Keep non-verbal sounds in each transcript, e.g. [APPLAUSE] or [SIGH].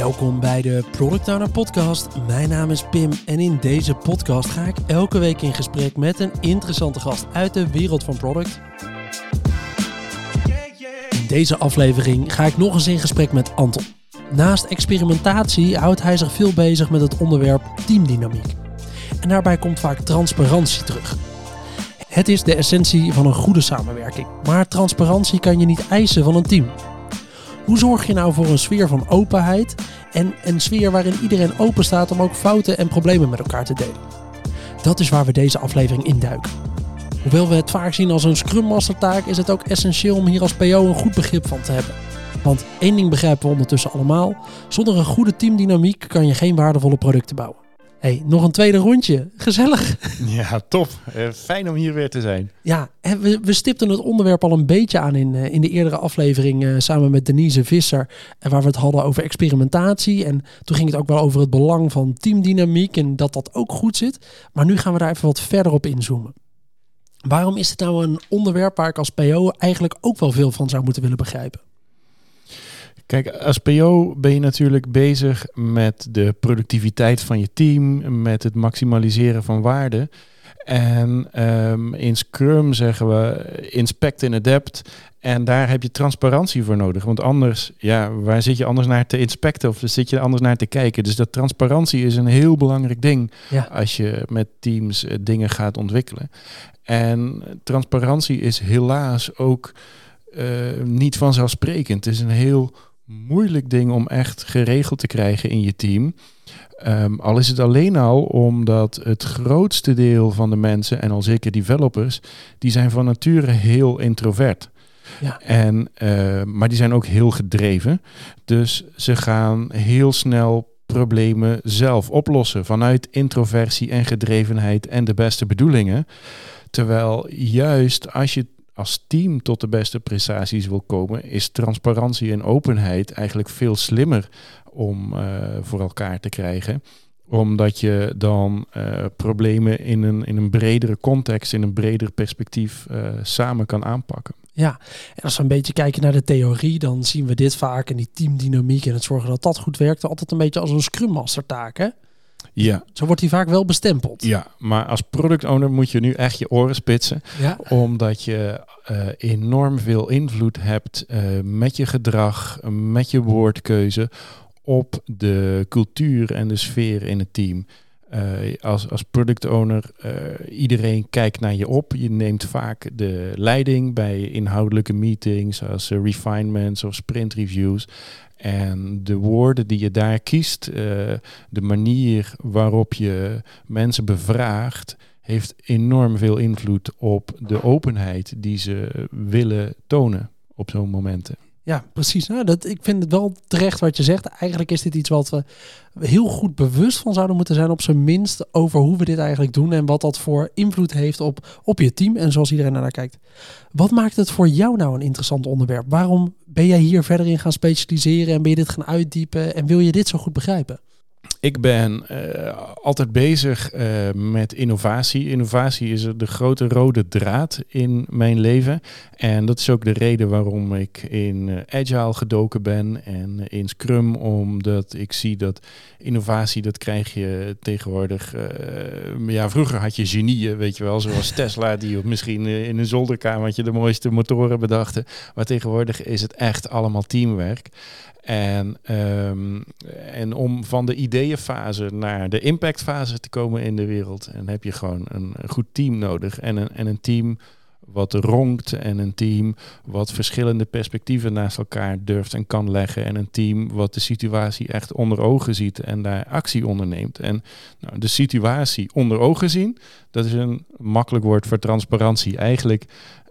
Welkom bij de Product Owner Podcast. Mijn naam is Pim en in deze podcast ga ik elke week in gesprek met een interessante gast uit de wereld van product. In deze aflevering ga ik nog eens in gesprek met Anton. Naast experimentatie houdt hij zich veel bezig met het onderwerp teamdynamiek. En daarbij komt vaak transparantie terug. Het is de essentie van een goede samenwerking, maar transparantie kan je niet eisen van een team. Hoe zorg je nou voor een sfeer van openheid en een sfeer waarin iedereen open staat om ook fouten en problemen met elkaar te delen? Dat is waar we deze aflevering induiken. Hoewel we het vaak zien als een Scrum Master taak, is het ook essentieel om hier als PO een goed begrip van te hebben. Want één ding begrijpen we ondertussen allemaal: zonder een goede teamdynamiek kan je geen waardevolle producten bouwen hey, nog een tweede rondje. Gezellig. [LAUGHS] Ja, top. Uh, fijn om hier weer te zijn. Ja, we, we stipten het onderwerp al een beetje aan in, uh, in de eerdere aflevering uh, samen met Denise Visser. waar we het hadden over experimentatie. En toen ging het ook wel over het belang van teamdynamiek en dat dat ook goed zit. Maar nu gaan we daar even wat verder op inzoomen. Waarom is het nou een onderwerp waar ik als PO eigenlijk ook wel veel van zou moeten willen begrijpen? Kijk, als PO ben je natuurlijk bezig met de productiviteit van je team, met het maximaliseren van waarde. En um, in Scrum zeggen we inspect en adapt. En daar heb je transparantie voor nodig. Want anders, ja, waar zit je anders naar te inspecten of zit je anders naar te kijken? Dus dat transparantie is een heel belangrijk ding als je met teams uh, dingen gaat ontwikkelen. En transparantie is helaas ook uh, niet vanzelfsprekend. Het is een heel moeilijk ding om echt geregeld te krijgen in je team. Um, al is het alleen al omdat het grootste deel van de mensen, en al zeker developers, die zijn van nature heel introvert. Ja. En, uh, maar die zijn ook heel gedreven. Dus ze gaan heel snel problemen zelf oplossen vanuit introversie en gedrevenheid en de beste bedoelingen. Terwijl juist als je als team tot de beste prestaties wil komen, is transparantie en openheid eigenlijk veel slimmer om uh, voor elkaar te krijgen omdat je dan uh, problemen in een, in een bredere context, in een breder perspectief uh, samen kan aanpakken. Ja, en als we een beetje kijken naar de theorie, dan zien we dit vaak en die teamdynamiek en het zorgen dat dat goed werkt, altijd een beetje als een Scrum Master taak. Hè? Ja. Zo wordt hij vaak wel bestempeld. Ja, maar als product owner moet je nu echt je oren spitsen. Ja. Omdat je uh, enorm veel invloed hebt uh, met je gedrag, met je woordkeuze op de cultuur en de sfeer in het team. Uh, als, als product owner, iedereen kijkt naar je op. Je neemt vaak de leiding bij inhoudelijke meetings als refinements of sprint reviews. En de woorden die je daar kiest, de manier waarop je mensen bevraagt, heeft enorm veel invloed op de openheid die ze willen tonen op zo'n momenten. Ja, precies. Dat, ik vind het wel terecht wat je zegt. Eigenlijk is dit iets wat we heel goed bewust van zouden moeten zijn, op zijn minst, over hoe we dit eigenlijk doen en wat dat voor invloed heeft op, op je team en zoals iedereen naar kijkt. Wat maakt het voor jou nou een interessant onderwerp? Waarom ben jij hier verder in gaan specialiseren en ben je dit gaan uitdiepen en wil je dit zo goed begrijpen? Ik ben uh, altijd bezig uh, met innovatie. Innovatie is de grote rode draad in mijn leven. En dat is ook de reden waarom ik in uh, Agile gedoken ben en in Scrum. Omdat ik zie dat innovatie, dat krijg je tegenwoordig. ja, vroeger had je genieën, weet je wel. Zoals [LAUGHS] Tesla, die misschien in een zolderkamertje de mooiste motoren bedachten. Maar tegenwoordig is het echt allemaal teamwerk. En, um, en om van de ideeënfase naar de impactfase te komen in de wereld, en heb je gewoon een, goed team nodig. En een, en een team wat ronkt en een team wat verschillende perspectieven naast elkaar durft en kan leggen. En een team wat de situatie echt onder ogen ziet en daar actie onderneemt. En nou, de situatie onder ogen zien, dat is een makkelijk woord voor transparantie. Eigenlijk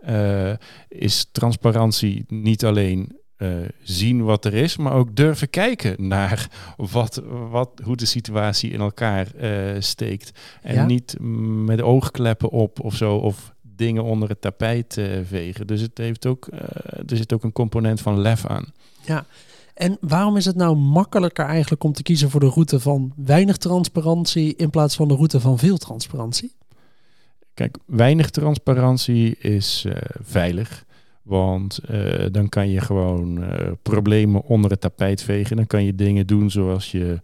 uh, is transparantie niet alleen uh, zien wat er is, maar ook durven kijken naar wat, wat, hoe de situatie in elkaar uh, steekt. En ja? niet met oogkleppen op of zo, of dingen onder het tapijt uh, vegen. Dus het heeft ook, er zit ook een component van lef aan. Ja, en waarom is het nou makkelijker eigenlijk om te kiezen voor de route van weinig transparantie in plaats van de route van veel transparantie? Kijk, weinig transparantie is veilig. Want eh, dan kan je gewoon eh, problemen onder het tapijt vegen. Dan kan je dingen doen zoals je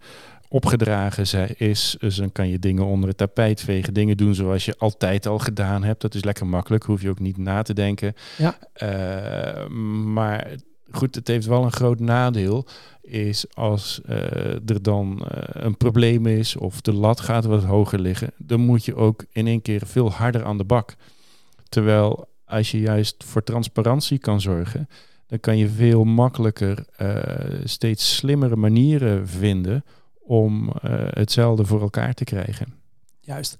opgedragen is. Dus dan kan je dingen onder het tapijt vegen. Dingen doen zoals je altijd al gedaan hebt. Dat is lekker makkelijk. Hoef je ook niet na te denken. Ja. Eh, maar goed, het heeft wel een groot nadeel. Is als er dan een probleem is of de lat gaat wat hoger liggen. Dan moet je ook in één keer veel harder aan de bak. Terwijl als je juist voor transparantie kan zorgen, dan kan je veel makkelijker uh, steeds slimmere manieren vinden om uh, hetzelfde voor elkaar te krijgen. Juist.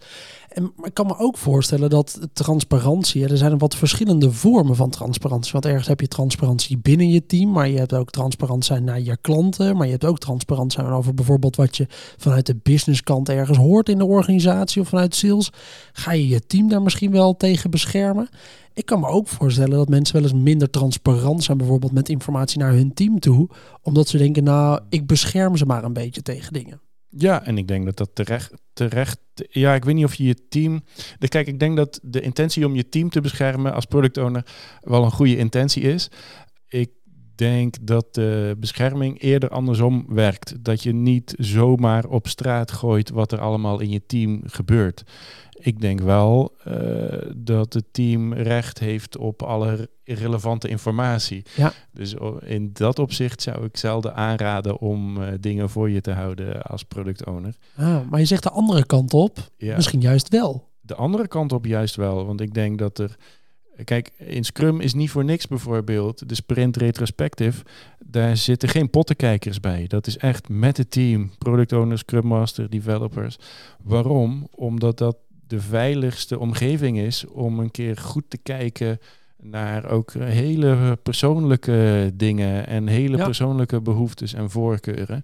En ik kan me ook voorstellen dat transparantie, er zijn wat verschillende vormen van transparantie. Want ergens heb je transparantie binnen je team, maar je hebt ook transparant zijn naar je klanten. Maar je hebt ook transparant zijn over bijvoorbeeld wat je vanuit de businesskant ergens hoort in de organisatie of vanuit sales. Ga je je team daar misschien wel tegen beschermen? Ik kan me ook voorstellen dat mensen wel eens minder transparant zijn, bijvoorbeeld met informatie naar hun team toe, omdat ze denken, nou, ik bescherm ze maar een beetje tegen dingen. Ja, en ik denk dat dat terecht, terecht. Ja, ik weet niet of je je team. Kijk, ik denk dat de intentie om je team te beschermen als product owner wel een goede intentie is. Ik denk dat de bescherming eerder andersom werkt. Dat je niet zomaar op straat gooit wat er allemaal in je team gebeurt ik denk wel uh, dat het team recht heeft op alle relevante informatie. Ja. Dus in dat opzicht zou ik zelden aanraden om uh, dingen voor je te houden als product owner. Ah, maar je zegt de andere kant op, ja. misschien juist wel. De andere kant op juist wel, want ik denk dat er Kijk, in Scrum is niet voor niks bijvoorbeeld de sprint retrospective. Daar zitten geen pottenkijkers bij. Dat is echt met het team, product owners, Scrum Master, developers. Waarom? Omdat dat de veiligste omgeving is om een keer goed te kijken naar ook hele persoonlijke dingen en hele persoonlijke behoeftes en voorkeuren.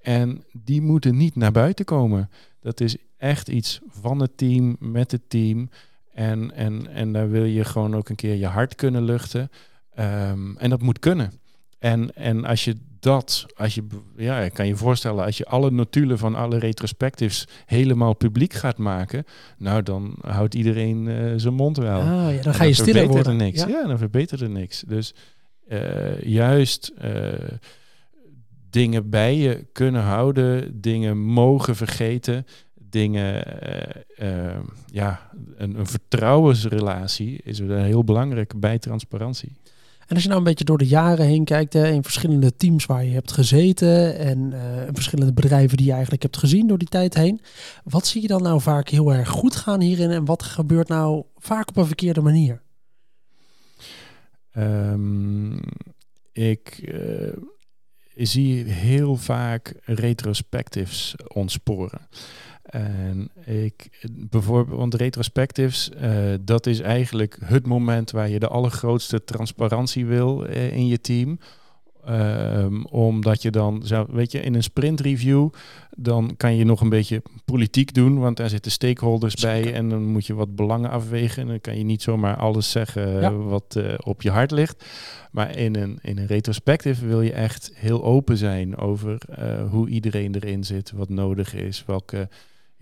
En die moeten niet naar buiten komen. Dat is echt iets van het team, met het team. En, en, en daar wil je gewoon ook een keer je hart kunnen luchten. Ehm, en dat moet kunnen. En, en als je dat, als je, ja, ik kan je voorstellen, als je alle notulen van alle retrospectives helemaal publiek gaat maken, nou dan houdt iedereen uh, zijn mond wel. Ah, ja, dan ga je stiller worden. Er niks. Ja? ja? dan verbetert er niks. Dus uh, juist uh, dingen bij je kunnen houden, dingen mogen vergeten, dingen, ja, een, een vertrouwensrelatie is heel belangrijk bij transparantie. En als je nou een beetje door de jaren heen kijkt, hè, in verschillende teams waar je hebt gezeten en uh, verschillende bedrijven die je eigenlijk hebt gezien door die tijd heen, wat zie je dan nou vaak heel erg goed gaan hierin en wat gebeurt nou vaak op een verkeerde manier? Um, ik uh, zie heel vaak retrospectives ontsporen. En ik, bijvoorbeeld, want retrospectives, uh, dat is eigenlijk het moment waar je de allergrootste transparantie wil uh, in je team. Um, omdat je dan, zou, weet je, in een sprint review, dan kan je nog een beetje politiek doen, want daar zitten stakeholders bij en dan moet je wat belangen afwegen. En dan kan je niet zomaar alles zeggen ja. wat uh, op je hart ligt. Maar in een, in een retrospective wil je echt heel open zijn over hoe iedereen erin zit, wat nodig is, welke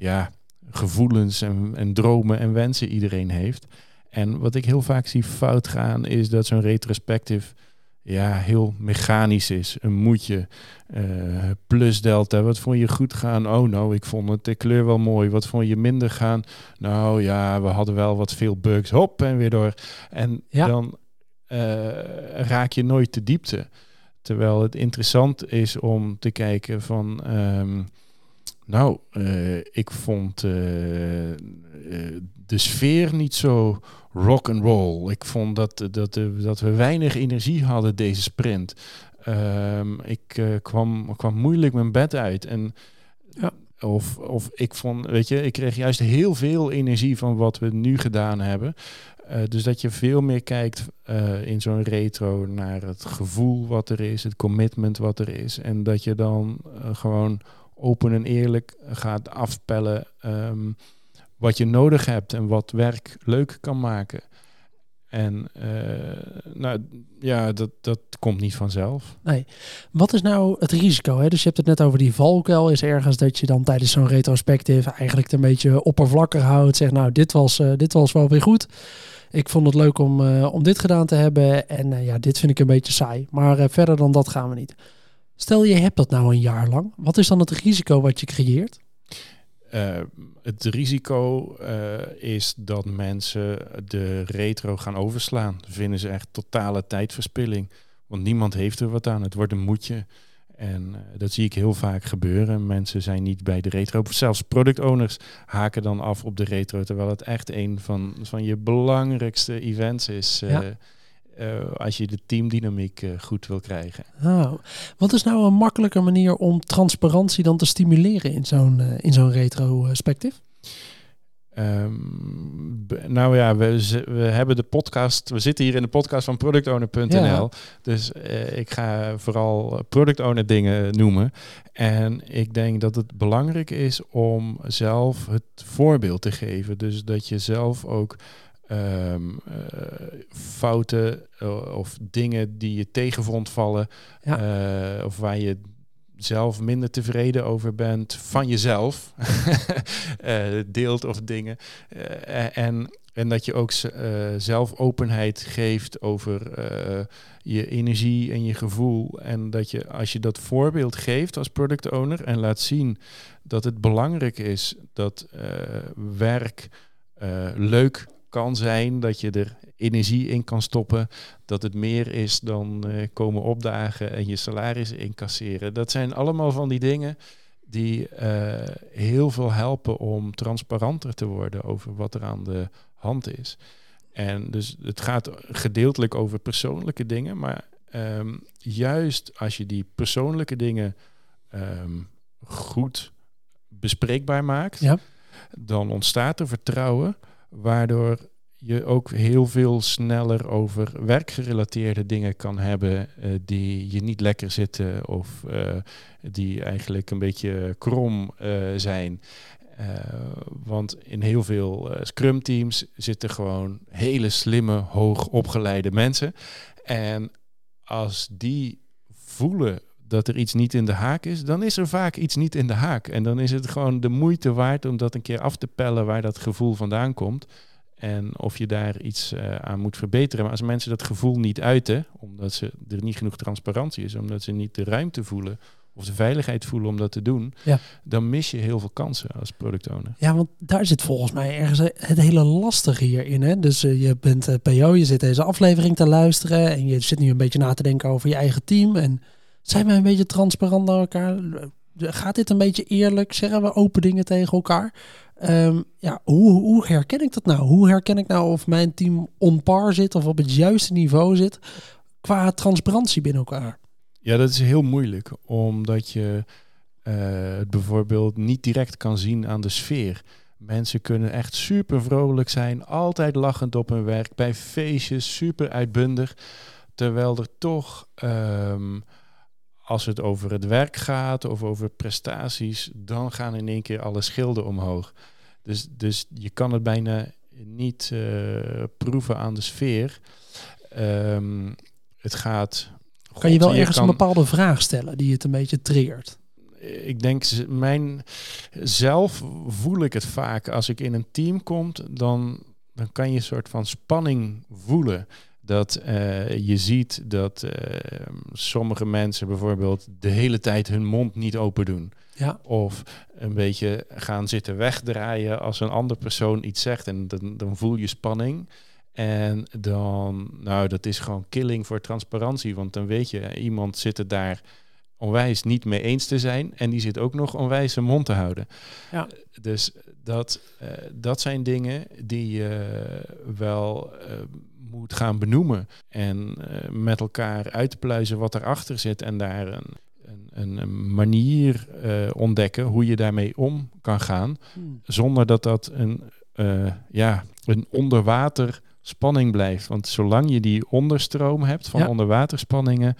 ja, gevoelens en, en dromen en wensen iedereen heeft. En wat ik heel vaak zie fout gaan, is dat zo'n retrospective ja, heel mechanisch is. Een moetje. Uh, plus delta. Wat vond je goed gaan? Oh, nou, ik vond het de kleur wel mooi. Wat vond je minder gaan? Nou ja, we hadden wel wat veel bugs. Hop, en weer door. En ja. dan uh, raak je nooit de diepte. Terwijl het interessant is om te kijken van... Um, nou, uh, ik vond uh, uh, de sfeer niet zo rock and roll. Ik vond dat, dat, dat we weinig energie hadden deze sprint. Um, ik kwam, kwam moeilijk mijn bed uit. En, ja. of, of ik vond, weet je, ik kreeg juist heel veel energie van wat we nu gedaan hebben. dus dat je veel meer kijkt in zo'n retro naar het gevoel wat er is, het commitment wat er is. En dat je dan gewoon open en eerlijk gaat afpellen um, wat je nodig hebt en wat werk leuk kan maken. En uh, nou ja, dat, dat komt niet vanzelf. Nee. Wat is nou het risico? Hè? Dus je hebt het net over die valkuil. Is ergens dat je dan tijdens zo'n retrospectief eigenlijk een beetje oppervlakkig houdt. Zeg nou, dit was, uh, dit was wel weer goed. Ik vond het leuk om, eh, om dit gedaan te hebben. En eh, ja, dit vind ik een beetje saai. Maar eh, verder dan dat gaan we niet. Stel je hebt dat nou een jaar lang. Wat is dan het risico wat je creëert? Uh, het risico uh, is dat mensen de retro gaan overslaan. Dat vinden ze echt totale tijdverspilling. Want niemand heeft er wat aan. Het wordt een moedje. En uh, dat zie ik heel vaak gebeuren. Mensen zijn niet bij de retro. Zelfs product owners haken dan af op de retro. Terwijl het echt een van, van je belangrijkste events is. Ja. Uh, als je de teamdynamiek uh, goed wil krijgen. Oh. Wat is nou een makkelijke manier om transparantie dan te stimuleren in zo'n uh, in zo'n retrospectief? Um, nou ja, we, we hebben de podcast. We zitten hier in de podcast van productowner.nl. Ja. Dus ik ga vooral product owner dingen noemen. En ik denk dat het belangrijk is om zelf het voorbeeld te geven. Dus dat je zelf ook Um, uh, fouten uh, of dingen die je tegenvond vallen, ja. uh, of waar je zelf minder tevreden over bent van jezelf, [LAUGHS] deelt of dingen. en, en dat je ook zelf openheid geeft over je energie en je gevoel. En dat je als je dat voorbeeld geeft als product owner en laat zien dat het belangrijk is dat werk leuk kan zijn, dat je er energie in kan stoppen, dat het meer is dan uh, komen opdagen en je salaris incasseren. Dat zijn allemaal van die dingen die uh, heel veel helpen om transparanter te worden over wat er aan de hand is. En dus het gaat gedeeltelijk over persoonlijke dingen, maar um, juist als je die persoonlijke dingen um, goed bespreekbaar maakt, ja. dan ontstaat er vertrouwen waardoor je ook heel veel sneller over werkgerelateerde dingen kan hebben uh, die je niet lekker zitten of uh, die eigenlijk een beetje krom uh, zijn. want in heel veel Scrum teams zitten gewoon hele slimme, hoog opgeleide mensen. En als die voelen dat er iets niet in de haak is, dan is er vaak iets niet in de haak. En dan is het gewoon de moeite waard om dat een keer af te pellen waar dat gevoel vandaan komt. En of je daar iets uh, aan moet verbeteren. Maar als mensen dat gevoel niet uiten, omdat ze er niet genoeg transparantie is, omdat ze niet de ruimte voelen of de veiligheid voelen om dat te doen, ja. dan mis je heel veel kansen als product owner. Ja, want daar zit volgens mij ergens het hele lastige hierin. Hè? Dus uh, je bent uh, PO, je zit deze aflevering te luisteren en je zit nu een beetje na te denken over je eigen team. En zijn wij een beetje transparant naar elkaar? Gaat dit een beetje eerlijk? Zeggen we open dingen tegen elkaar? Um, ja, hoe, hoe herken ik dat nou? Hoe herken ik nou of mijn team on par zit of op het juiste niveau zit qua transparantie binnen elkaar? Ja, dat is heel moeilijk, omdat je uh, het bijvoorbeeld niet direct kan zien aan de sfeer. Mensen kunnen echt super vrolijk zijn, altijd lachend op hun werk, bij feestjes super uitbundig, terwijl er toch um, als het over het werk gaat of over prestaties, dan gaan in één keer alle schilden omhoog. Dus, dus je kan het bijna niet uh, proeven aan de sfeer. Um, het gaat. Kan je wel ergens kan, een bepaalde vraag stellen die het een beetje triggert? Ik denk, mijn zelf voel ik het vaak als ik in een team kom, dan, dan kan je een soort van spanning voelen dat uh, je ziet dat uh, sommige mensen bijvoorbeeld de hele tijd hun mond niet open doen. Ja. Of een beetje gaan zitten wegdraaien als een andere persoon iets zegt. En dan, dan voel je spanning. En dan, nou, dat is gewoon killing voor transparantie. Want dan weet je, iemand zit er daar onwijs niet mee eens te zijn. En die zit ook nog onwijs zijn mond te houden. Ja. Dus dat, uh, dat zijn dingen die je wel moet gaan benoemen. En uh, met elkaar uitpluizen wat erachter zit en daar een, een, een manier uh, ontdekken hoe je daarmee om kan gaan. Hmm. Zonder dat dat een, uh, ja, een onderwater spanning blijft. Want zolang je die onderstroom hebt van ja. onderwaterspanningen,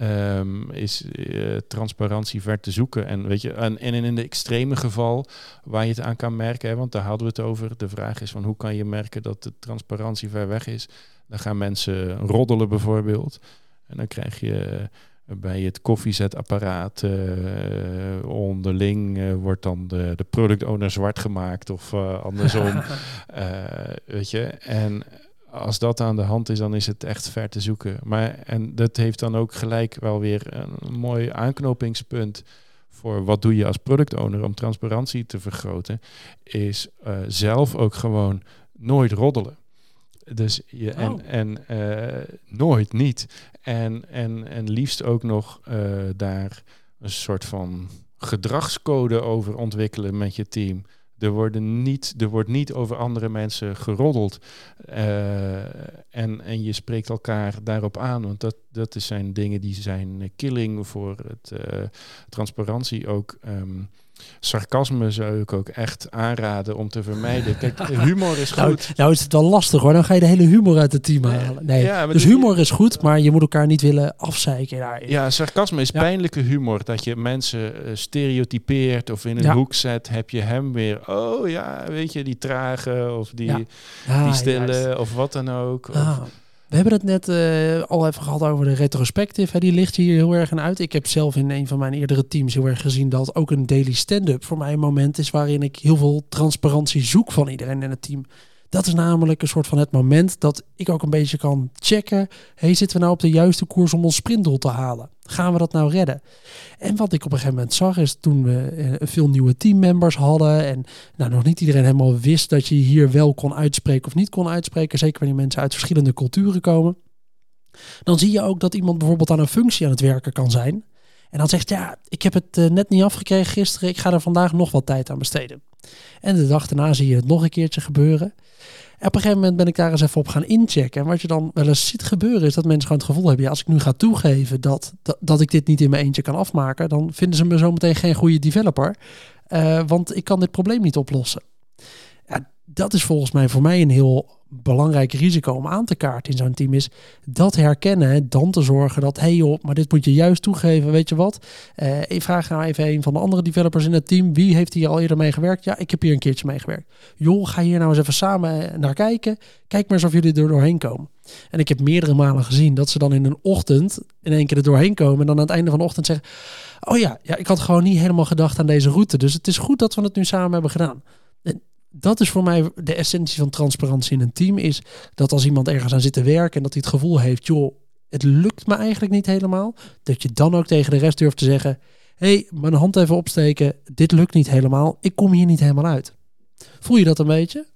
um, is uh, transparantie ver te zoeken. En, weet je, en, en in de extreme geval waar je het aan kan merken, hè, want daar hadden we het over. De vraag is van hoe kan je merken dat de transparantie ver weg is. Dan gaan mensen roddelen bijvoorbeeld. En dan krijg je bij het koffiezetapparaat uh, onderling uh, wordt dan de, de product owner zwart gemaakt of uh, andersom. [LAUGHS] weet je, en als dat aan de hand is, dan is het echt ver te zoeken. Maar en dat heeft dan ook gelijk wel weer een mooi aanknopingspunt voor wat doe je als product owner om transparantie te vergroten, is zelf ook gewoon nooit roddelen. Dus je, en, oh. en uh, nooit niet. En, en, en liefst ook nog uh, daar een soort van gedragscode over ontwikkelen met je team. Er, worden niet, er wordt niet over andere mensen geroddeld. Uh, en, en je spreekt elkaar daarop aan. Want dat, dat zijn dingen die zijn killing voor het transparantie ook. Um, sarcasme zou ik ook echt aanraden om te vermijden. Kijk, [LAUGHS] humor is nou, goed. Nou, is het wel lastig hoor. Dan ga je de hele humor uit het team halen. Nee, ja, dus humor is goed, maar je moet elkaar niet willen afzeiken daarin. Ja, sarcasme is pijnlijke humor. Dat je mensen uh, stereotypeert of in een hoek zet. Heb je hem weer, oh ja, weet je, die trage of die, die stille of wat dan ook. Ah. We hebben het net uh, al even gehad over de retrospective. Die ligt hier heel erg aan uit. Ik heb zelf in een van mijn eerdere teams heel erg gezien dat ook een daily stand-up voor mij een moment is waarin ik heel veel transparantie zoek van iedereen in het team. Dat is namelijk een soort van het moment dat ik ook een beetje kan checken. Hey, zitten we nou op de juiste koers om ons sprintdoel te halen? Gaan we dat nou redden? En wat ik op een gegeven moment zag is toen we eh, veel nieuwe teammembers hadden en nou, nog niet iedereen helemaal wist dat je hier wel kon uitspreken of niet kon uitspreken. Zeker wanneer mensen uit verschillende culturen komen. Dan zie je ook dat iemand bijvoorbeeld aan een functie aan het werken kan zijn. En dan zegt, ja, ik heb het eh, net niet afgekregen gisteren, ik ga er vandaag nog wat tijd aan besteden. En de dag daarna zie je het nog een keertje gebeuren op een gegeven moment ben ik daar eens even op gaan inchecken. En wat je dan wel eens ziet gebeuren, is dat mensen gewoon het gevoel hebben: ja, als ik nu ga toegeven dat, dat, dat ik dit niet in mijn eentje kan afmaken, dan vinden ze me zometeen geen goede developer. Uh, want ik kan dit probleem niet oplossen. Dat is volgens mij voor mij een heel belangrijk risico om aan te kaarten in zo'n team is dat herkennen, dan te zorgen dat, hé hey joh, maar dit moet je juist toegeven, weet je wat? Uh, ik vraag nou even een van de andere developers in het team, wie heeft hier al eerder mee gewerkt? Ja, ik heb hier een keertje mee gewerkt. Joh, ga hier nou eens even samen naar kijken. Kijk maar eens of jullie er doorheen komen. En ik heb meerdere malen gezien dat ze dan in een ochtend in één keer er doorheen komen en dan aan het einde van de ochtend zeggen, oh ja, ja, ik had gewoon niet helemaal gedacht aan deze route, dus het is goed dat we het nu samen hebben gedaan dat is voor mij de essentie van transparantie in een team. Is dat als iemand ergens aan zit te werken en dat hij het gevoel heeft, joh, het lukt me eigenlijk niet helemaal. Dat je dan ook tegen de rest durft te zeggen, hé, hey, mijn hand even opsteken, dit lukt niet helemaal, ik kom hier niet helemaal uit. Voel je dat een beetje?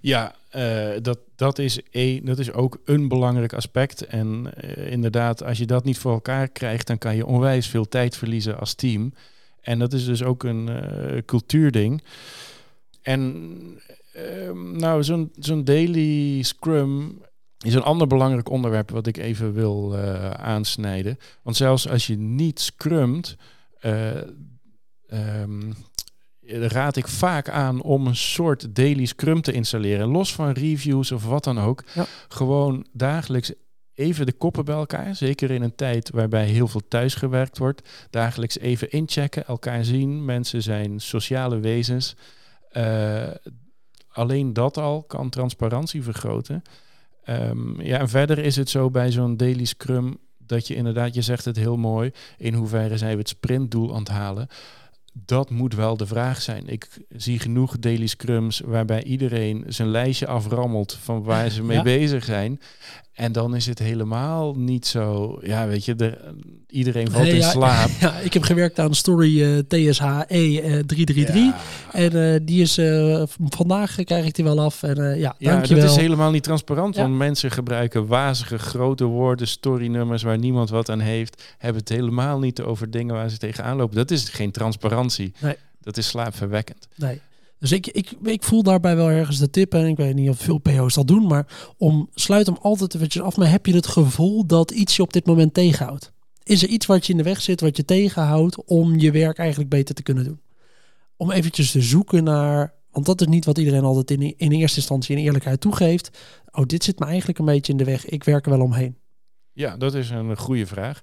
Ja, uh, dat, dat, is een, dat is ook een belangrijk aspect. En uh, inderdaad, als je dat niet voor elkaar krijgt, dan kan je onwijs veel tijd verliezen als team. En dat is dus ook een uh, cultuurding. En ehm, nou, zo'n zo'n daily scrum is een ander belangrijk onderwerp wat ik even wil uh, aansnijden. Want zelfs als je niet scrumt, uh, um, raad ik vaak aan om een soort daily scrum te installeren. Los van reviews of wat dan ook. Ja. Gewoon dagelijks even de koppen bij elkaar. Zeker in een tijd waarbij heel veel thuisgewerkt wordt. Dagelijks even inchecken, elkaar zien. Mensen zijn sociale wezens. Uh, alleen dat al kan transparantie vergroten. Um, ja, en verder is het zo bij zo'n daily scrum dat je inderdaad, je zegt het heel mooi, in hoeverre zijn we het sprintdoel aan het halen. Dat moet wel de vraag zijn. Ik zie genoeg daily scrums waarbij iedereen zijn lijstje aframmelt van waar ze mee bezig zijn. En dan is het helemaal niet zo, ja, weet je, de, iedereen valt in slaap. [LAUGHS] Ja, ik heb gewerkt aan Story uh, TSHE uh, 333. En uh, die is uh, vandaag krijg ik die wel af. En uh, ja, ja dat is helemaal niet transparant. Want mensen gebruiken wazige grote woorden, storynummers waar niemand wat aan heeft. Hebben het helemaal niet over dingen waar ze tegenaan lopen. Dat is geen transparantie. Nee. Dat is slaapverwekkend. Nee. Dus ik, ik, ik voel daarbij wel ergens de tip. En ik weet niet of veel PO's dat doen. Maar om, sluit hem altijd eventjes af. Maar heb je het gevoel dat iets je op dit moment tegenhoudt? Is er iets wat je in de weg zit, wat je tegenhoudt om je werk eigenlijk beter te kunnen doen? Om eventjes te zoeken naar, want dat is niet wat iedereen altijd in, in eerste instantie in eerlijkheid toegeeft. Oh, dit zit me eigenlijk een beetje in de weg. Ik werk er wel omheen. Ja, dat is een goede vraag.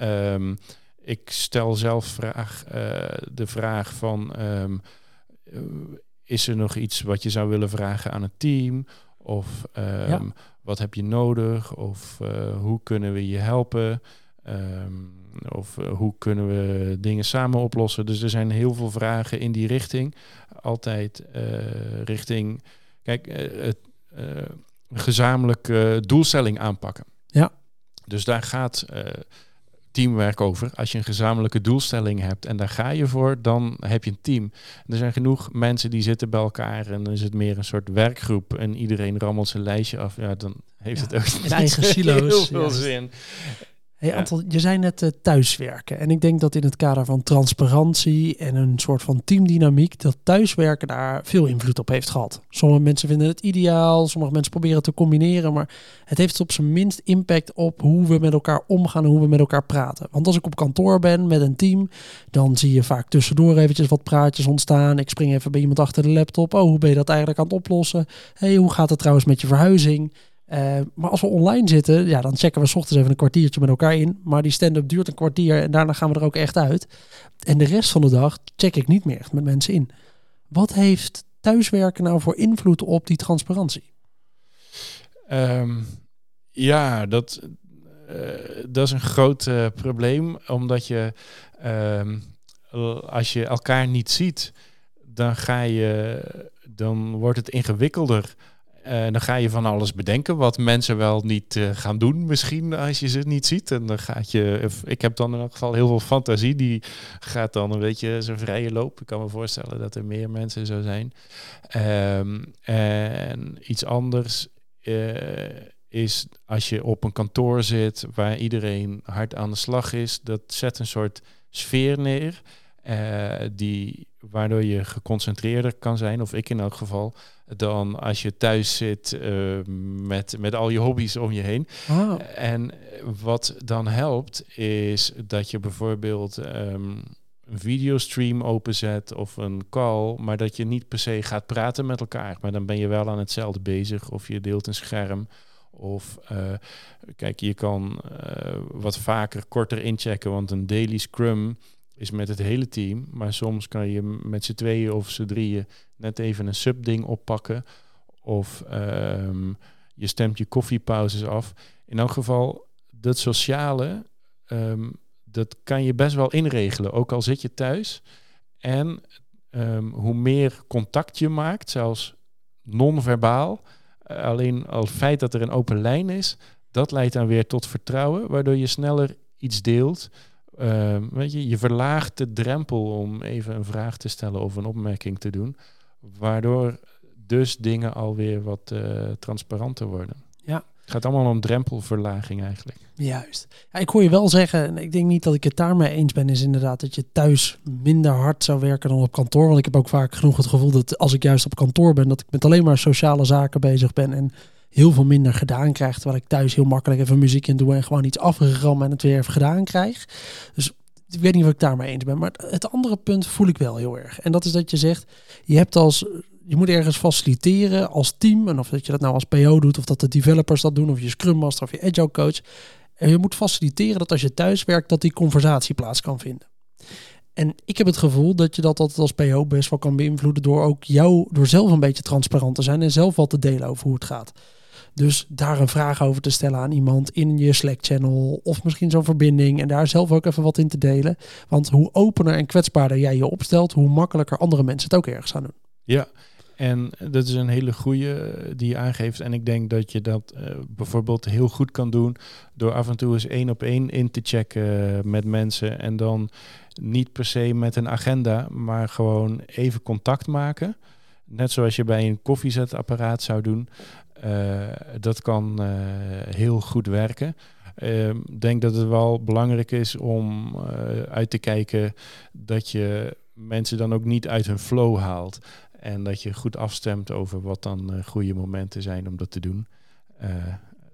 Um, ik stel zelf vraag, uh, de vraag van... Um, eh, is er nog iets wat je zou willen vragen aan het team? Of ehm, wat heb je nodig? Of uh, hoe kunnen we je helpen? Um, of uh, hoe kunnen we dingen samen oplossen? Dus er zijn heel veel vragen in die richting. Altijd uh, richting. Kijk, het, gezamenlijke doelstelling aanpakken. Ja. Dus daar gaat teamwerk over. Als je een gezamenlijke doelstelling hebt en daar ga je voor, dan heb je een team. Er zijn genoeg mensen die zitten bij elkaar en dan is het meer een soort werkgroep en iedereen rammelt zijn lijstje af. Ja, dan heeft het ook in eigen silo's. heel veel zin. Hey, Anton, je zei net uh, thuiswerken. En ik denk dat in het kader van transparantie en een soort van teamdynamiek, dat thuiswerken daar veel invloed op heeft gehad. Sommige mensen vinden het ideaal, sommige mensen proberen het te combineren, maar het heeft op zijn minst impact op hoe we met elkaar omgaan en hoe we met elkaar praten. Want als ik op kantoor ben met een team, dan zie je vaak tussendoor eventjes wat praatjes ontstaan. Ik spring even bij iemand achter de laptop. Oh, hoe ben je dat eigenlijk aan het oplossen? hey, hoe gaat het trouwens met je verhuizing? Eh, maar als we online zitten, ja, dan checken we s ochtends even een kwartiertje met elkaar in. Maar die stand-up duurt een kwartier en daarna gaan we er ook echt uit. En de rest van de dag check ik niet meer met mensen in. Wat heeft thuiswerken nou voor invloed op die transparantie? Ehm, ja, dat, uh, dat is een groot uh, probleem. Omdat je, ehm, als je elkaar niet ziet, dan, ga je, dan wordt het ingewikkelder uh, dan ga je van alles bedenken wat mensen wel niet uh, gaan doen, misschien als je ze niet ziet. En dan gaat je, ik heb dan in elk geval heel veel fantasie, die gaat dan een beetje zijn vrije loop. Ik kan me voorstellen dat er meer mensen zo zijn. Um, en iets anders uh, is als je op een kantoor zit waar iedereen hard aan de slag is, dat zet een soort sfeer neer. die, waardoor je geconcentreerder kan zijn, of ik in elk geval dan als je thuis zit uh, met, met al je hobby's om je heen. Oh. En wat dan helpt, is dat je bijvoorbeeld um, een videostream openzet of een call, maar dat je niet per se gaat praten met elkaar. Maar dan ben je wel aan hetzelfde bezig of je deelt een scherm. Of uh, kijk, je kan uh, wat vaker korter inchecken, want een daily scrum is met het hele team. Maar soms kan je met z'n tweeën of z'n drieën net even een subding oppakken. Of um, je stemt je koffiepauzes af. In elk geval, dat sociale, um, dat kan je best wel inregelen. Ook al zit je thuis. En um, hoe meer contact je maakt, zelfs non-verbaal. Uh, alleen al het feit dat er een open lijn is, dat leidt dan weer tot vertrouwen, waardoor je sneller iets deelt. Uh, weet je, je verlaagt de drempel om even een vraag te stellen of een opmerking te doen. Waardoor dus dingen alweer wat uh, transparanter worden. Ja. Het gaat allemaal om drempelverlaging eigenlijk. Juist. Ja, ik hoor je wel zeggen, en ik denk niet dat ik het daarmee eens ben, is inderdaad dat je thuis minder hard zou werken dan op kantoor. Want ik heb ook vaak genoeg het gevoel dat als ik juist op kantoor ben, dat ik met alleen maar sociale zaken bezig ben en heel veel minder gedaan krijg. Terwijl ik thuis heel makkelijk even muziek in doe en gewoon iets afgerammen en het weer even gedaan krijg. Dus ik weet niet of ik daarmee eens ben. Maar het andere punt voel ik wel heel erg. En dat is dat je zegt, je hebt als je moet ergens faciliteren als team. En of dat je dat nou als PO doet, of dat de developers dat doen, of je Scrum Master of je Agile coach. En je moet faciliteren dat als je thuis werkt, dat die conversatie plaats kan vinden. En ik heb het gevoel dat je dat altijd als PO best wel kan beïnvloeden door ook jou, door zelf een beetje transparant te zijn en zelf wat te delen over hoe het gaat. Dus daar een vraag over te stellen aan iemand in je Slack-channel of misschien zo'n verbinding en daar zelf ook even wat in te delen. Want hoe opener en kwetsbaarder jij je opstelt, hoe makkelijker andere mensen het ook ergens gaan doen. Ja, en dat is een hele goede eh, die je aangeeft. En ik denk dat je dat uh, bijvoorbeeld heel goed kan doen door af en toe eens één op één in te checken met mensen. En dan niet per se met een agenda, maar gewoon even contact maken. Net zoals je bij een koffiezetapparaat zou doen. Uh, dat kan uh, heel goed werken. Ik uh, denk dat het wel belangrijk is om uh, uit te kijken dat je mensen dan ook niet uit hun flow haalt. En dat je goed afstemt over wat dan goede momenten zijn om dat te doen.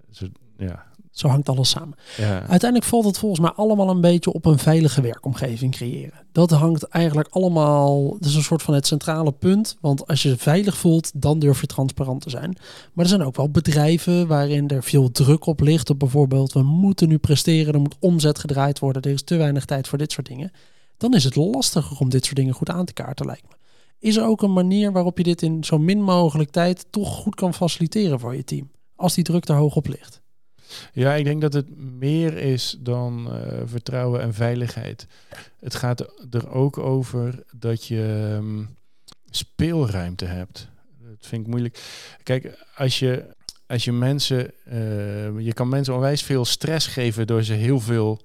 Zo, ja, zo hangt alles samen. Ja. Uiteindelijk valt het volgens mij allemaal een beetje op een veilige werkomgeving creëren. Dat hangt eigenlijk allemaal, dat is een soort van het centrale punt. Want als je veilig voelt, dan durf je transparant te zijn. Maar er zijn ook wel bedrijven waarin er veel druk op ligt. Op bijvoorbeeld, we moeten nu presteren, er moet omzet gedraaid worden, er is te weinig tijd voor dit soort dingen. Dan is het lastiger om dit soort dingen goed aan te kaarten, lijkt me. Is er ook een manier waarop je dit in zo min mogelijk tijd toch goed kan faciliteren voor je team? Als die druk er hoog op ligt. Ja, ik denk dat het meer is dan uh, vertrouwen en veiligheid. Het gaat er ook over dat je um, speelruimte hebt. Dat vind ik moeilijk. Kijk, als je als je mensen, uh, je kan mensen onwijs veel stress geven door ze heel veel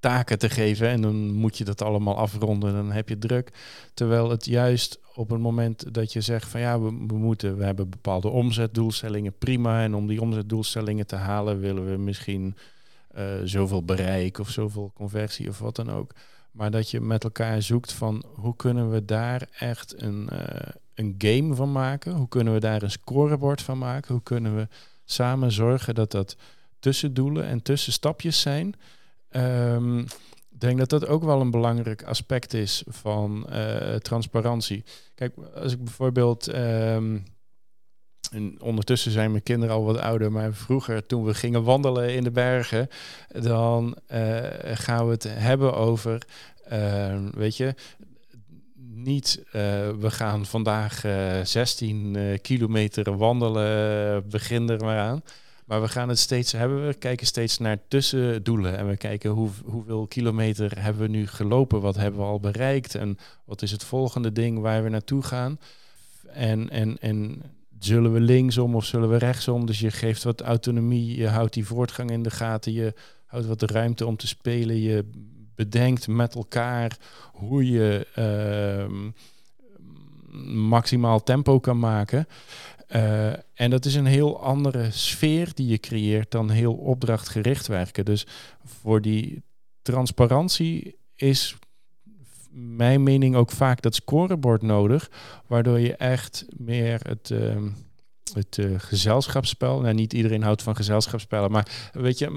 taken te geven en dan moet je dat allemaal afronden, dan heb je druk. Terwijl het juist op het moment dat je zegt van ja, we, moeten, we hebben bepaalde omzetdoelstellingen, prima. En om die omzetdoelstellingen te halen willen we misschien uh, zoveel bereik of zoveel conversie of wat dan ook. Maar dat je met elkaar zoekt van hoe kunnen we daar echt een, uh, een game van maken? Hoe kunnen we daar een scorebord van maken? Hoe kunnen we samen zorgen dat dat tussendoelen en tussenstapjes zijn? Um, ik denk dat dat ook wel een belangrijk aspect is van uh, transparantie. Kijk, als ik bijvoorbeeld. Um, en ondertussen zijn mijn kinderen al wat ouder, maar vroeger toen we gingen wandelen in de bergen, dan uh, gaan we het hebben over, uh, weet je, niet uh, we gaan vandaag 16 kilometer wandelen, begin er maar aan. Maar we gaan het steeds hebben. We kijken steeds naar tussendoelen. En we kijken hoe, hoeveel kilometer hebben we nu gelopen. Wat hebben we al bereikt. En wat is het volgende ding waar we naartoe gaan. En, en, en zullen we linksom of zullen we rechtsom? Dus je geeft wat autonomie. Je houdt die voortgang in de gaten. Je houdt wat ruimte om te spelen. Je bedenkt met elkaar hoe je uh, maximaal tempo kan maken. Uh, en dat is een heel andere sfeer die je creëert dan heel opdrachtgericht werken. Dus voor die transparantie is mijn mening ook vaak dat scorebord nodig, waardoor je echt meer het, uh, het uh, gezelschapsspel, nou niet iedereen houdt van gezelschapsspellen, maar weet je,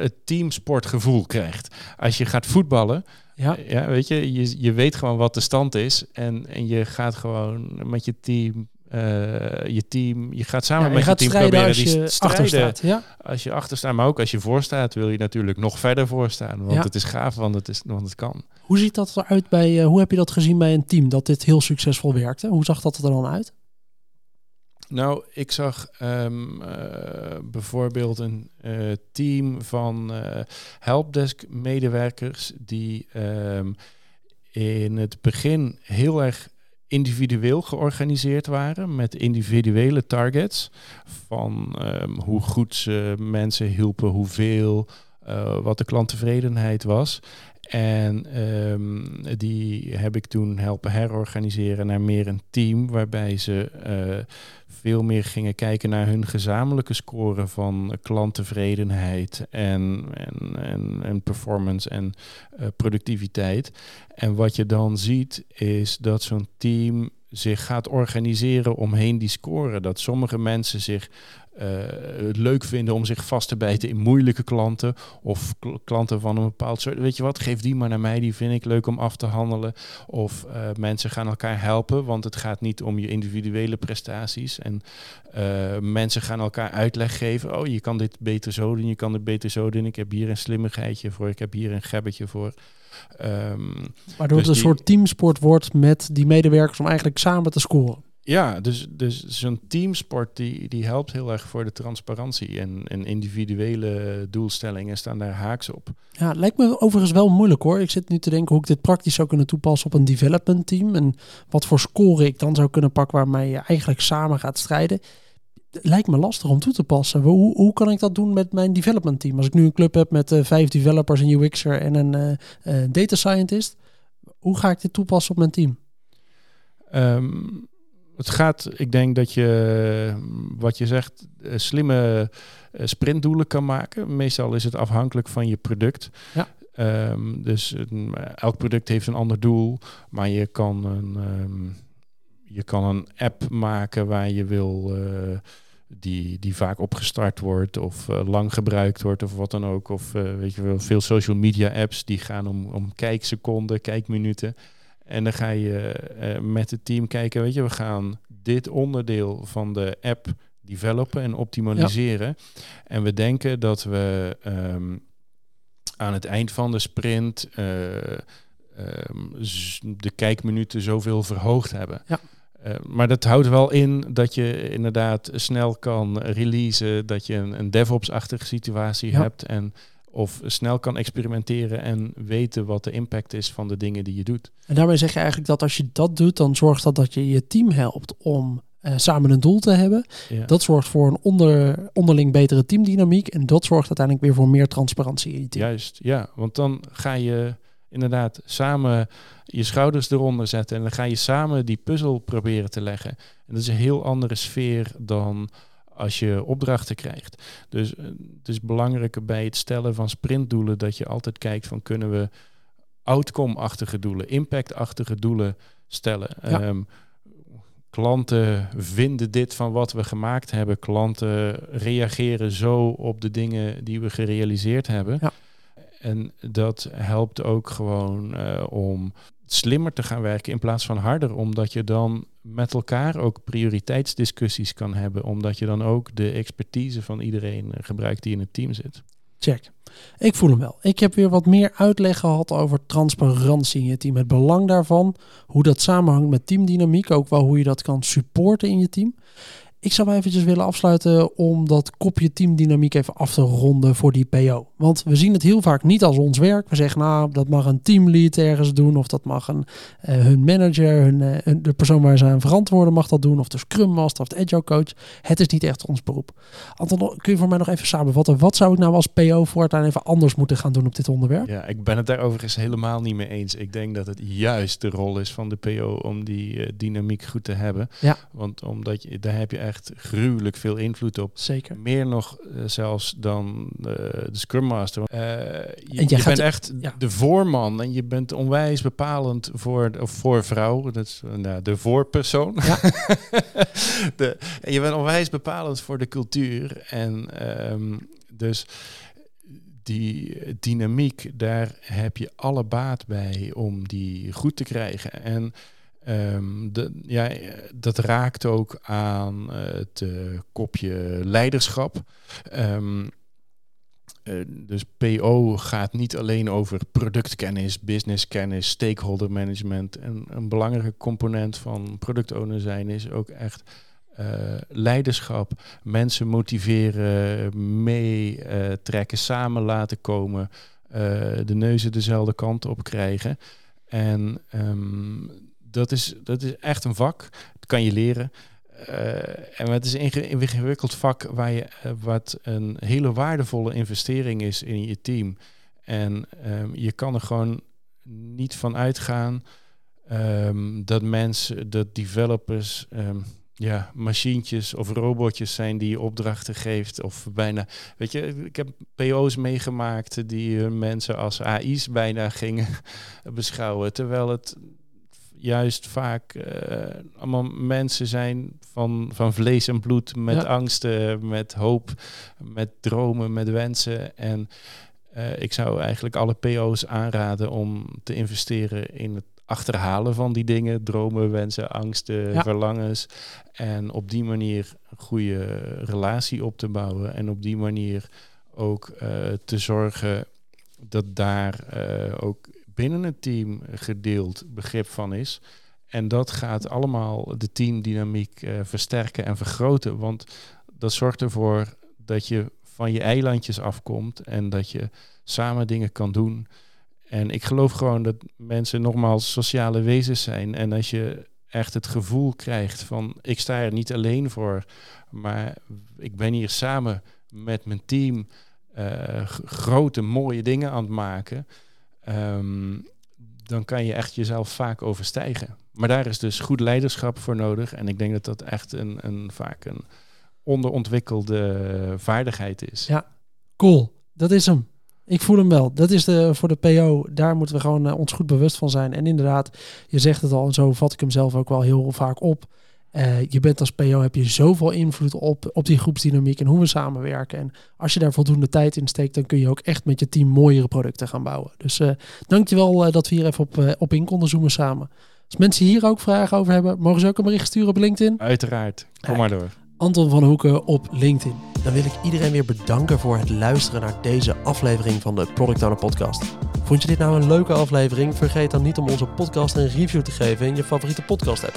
het teamsportgevoel krijgt. Als je gaat voetballen, ja. ja weet je, je, je weet gewoon wat de stand is en, en je gaat gewoon met je team uh, je team, je gaat samen ja, met je, team proberen als je die achter staat. Ja? Als je achter staat, maar ook als je voor staat, wil je natuurlijk nog verder voor staan. Want ja. het is gaaf, want het, is, want het kan. Hoe ziet dat eruit bij, uh, hoe heb je dat gezien bij een team dat dit heel succesvol werkte? Hoe zag dat er dan uit? Nou, ik zag um, uh, bijvoorbeeld een team van helpdesk medewerkers die um, in het begin heel erg individueel georganiseerd waren met individuele targets van um, hoe goed ze mensen hielpen, hoeveel, uh, wat de klanttevredenheid was. En um, die heb ik toen helpen herorganiseren naar meer een team, waarbij ze uh, veel meer gingen kijken naar hun gezamenlijke score van klanttevredenheid en, en, en, en performance en uh, productiviteit. En wat je dan ziet is dat zo'n team zich gaat organiseren omheen die score. Dat sommige mensen zich het leuk vinden om zich vast te bijten in moeilijke klanten of kl klanten van een bepaald soort. Weet je wat, geef die maar naar mij, die vind ik leuk om af te handelen. Of uh, mensen gaan elkaar helpen, want het gaat niet om je individuele prestaties. En uh, mensen gaan elkaar uitleg geven. Oh, je kan dit beter zo doen, je kan dit beter zo doen. Ik heb hier een slimmigheidje voor, ik heb hier een gebbetje voor. Um, Waardoor dus het een die... soort teamsport wordt met die medewerkers om eigenlijk samen te scoren. Ja, dus, dus zo'n teamsport die, die helpt heel erg voor de transparantie. En, en individuele doelstellingen staan daar haaks op. Ja, het lijkt me overigens wel moeilijk hoor. Ik zit nu te denken hoe ik dit praktisch zou kunnen toepassen op een development team. En wat voor score ik dan zou kunnen pakken waarmee je eigenlijk samen gaat strijden. Het lijkt me lastig om toe te passen. Hoe, hoe kan ik dat doen met mijn development team? Als ik nu een club heb met uh, vijf developers, een UX'er en een uh, uh, data scientist. Hoe ga ik dit toepassen op mijn team? Um, het gaat, ik denk dat je, wat je zegt, eh, slimme eh, sprintdoelen kan maken. Meestal is het afhankelijk van je product. Ja. Um, dus um, elk product heeft een ander doel, maar je kan een, um, je kan een app maken waar je wil, uh, die, die vaak opgestart wordt of uh, lang gebruikt wordt of wat dan ook. Of uh, weet je wel, veel social media apps die gaan om, om kijkseconden, kijkminuten. En dan ga je uh, met het team kijken, weet je, we gaan dit onderdeel van de app developen en optimaliseren. Ja. En we denken dat we um, aan het eind van de sprint uh, um, de kijkminuten zoveel verhoogd hebben. Ja. Uh, maar dat houdt wel in dat je inderdaad snel kan releasen, dat je een, een DevOps-achtige situatie ja. hebt en of snel kan experimenteren en weten wat de impact is van de dingen die je doet. En daarmee zeg je eigenlijk dat als je dat doet, dan zorgt dat dat je je team helpt om eh, samen een doel te hebben. Ja. Dat zorgt voor een onder, onderling betere teamdynamiek. En dat zorgt uiteindelijk weer voor meer transparantie in je team. Juist, ja. Want dan ga je inderdaad samen je schouders eronder zetten. En dan ga je samen die puzzel proberen te leggen. En dat is een heel andere sfeer dan als je opdrachten krijgt. Dus eh, het is belangrijk bij het stellen van sprintdoelen dat je altijd kijkt van kunnen we outcome-achtige doelen, impact-achtige doelen stellen. Ja. Ehm, klanten vinden dit van wat we gemaakt hebben. Klanten reageren zo op de dingen die we gerealiseerd hebben. Ja. En dat helpt ook gewoon eh, om slimmer te gaan werken in plaats van harder. Omdat je dan met elkaar ook prioriteitsdiscussies kan hebben. Omdat je dan ook de expertise van iedereen eh, gebruikt die in het team zit. Check. Ik voel hem wel. Ik heb weer wat meer uitleg gehad over transparantie in je team. Het belang daarvan, hoe dat samenhangt met teamdynamiek. Ook wel hoe je dat kan supporten in je team. Ik zou maar eventjes willen afsluiten om dat kopje teamdynamiek even af te ronden voor die PO. Want we zien het heel vaak niet als ons werk. We zeggen nou, dat mag een teamlead ergens doen. Of dat mag een, eh, hun manager, hun, eh, hun- de persoon waar ze aan verantwoorden mag dat doen. Of de scrum master of de agile coach. Het is niet echt ons beroep. Anton, kun je voor mij nog even samenvatten? Wat zou ik nou als PO voortaan even anders moeten gaan doen op dit onderwerp? Ja, ik ben het daar overigens helemaal niet mee eens. Ik denk dat het juist de rol is van de PO om die eh, dynamiek goed te hebben. Ja. Want omdat je, daar heb je echt gruwelijk veel invloed op. Zeker. Meer nog eh, zelfs dan eh, de Scrum Master. Eh, je bent echt ja. de voorman en je bent onwijs bepalend voor, of voor vrouw. Dat is nou, de voorpersoon. Ja. [LAUGHS] de, en je bent onwijs bepalend voor de cultuur. En ehm, dus die dynamiek, daar heb je alle baat bij om die goed te krijgen. En ehm, de, ja, dat raakt ook aan eh, het eh, kopje leiderschap. Eh, dus PO gaat niet alleen over productkennis, businesskennis, stakeholder management. En een belangrijke component van product owner zijn is ook echt leiderschap. Mensen motiveren, meetrekken, samen laten komen. de neuzen dezelfde kant op krijgen. En ehm, dat, is, dat is echt een vak. Dat kan je leren. Eh, en het is een inge- ingewikkeld vak waar je, eh, wat een hele waardevolle investering is in je team. En ehm, je kan er gewoon niet van uitgaan ehm, dat mensen, dat developers, ehm, ja, machientjes of robotjes zijn die je opdrachten geeft. Of bijna, weet je, ik heb PO's meegemaakt die eh, mensen als AI's bijna gingen [LAUGHS] beschouwen. Terwijl het juist vaak eh, allemaal mensen zijn van, van vlees en bloed, met Ja. angsten, met hoop, met dromen, met wensen. En eh, ik zou eigenlijk alle PO's aanraden om te investeren in het achterhalen van die dingen, dromen, wensen, angsten, Ja. verlangens. En op die manier een goede relatie op te bouwen. En op die manier ook eh, te zorgen dat daar eh, ook binnen het team gedeeld begrip van is. En dat gaat allemaal de teamdynamiek eh, versterken en vergroten. Want dat zorgt ervoor dat je van je eilandjes afkomt en dat je samen dingen kan doen. En ik geloof gewoon dat mensen nogmaals sociale wezens zijn. En als je echt het gevoel krijgt van ik sta er niet alleen voor, maar ik ben hier samen met mijn team eh, grote mooie dingen aan het maken. Ehm, dan kan je echt jezelf vaak overstijgen. Maar daar is dus goed leiderschap voor nodig. En ik denk dat dat echt een, een vaak een onderontwikkelde vaardigheid is. Ja. Cool, dat is hem. Ik voel hem wel. Dat is de, voor de PO. Daar moeten we gewoon eh, ons goed bewust van zijn. En inderdaad, je zegt het al en zo vat ik hem zelf ook wel heel vaak op. Eh, je bent als PO, heb je zoveel invloed op, op die groepsdynamiek en hoe we samenwerken. En als je daar voldoende tijd in steekt, dan kun je ook echt met je team mooiere producten gaan bouwen. Dus eh dankjewel uh, dat we hier even op, op in konden zoomen samen. Als mensen hier ook vragen over hebben, mogen ze ook een bericht sturen op LinkedIn? Uiteraard. Kom maar door. Anton van Hoeken op LinkedIn. Dan wil ik iedereen weer bedanken voor het luisteren naar deze aflevering van de Product Owner Podcast. Vond je dit nou een leuke aflevering? Vergeet dan niet om onze podcast een review te geven in je favoriete podcast app.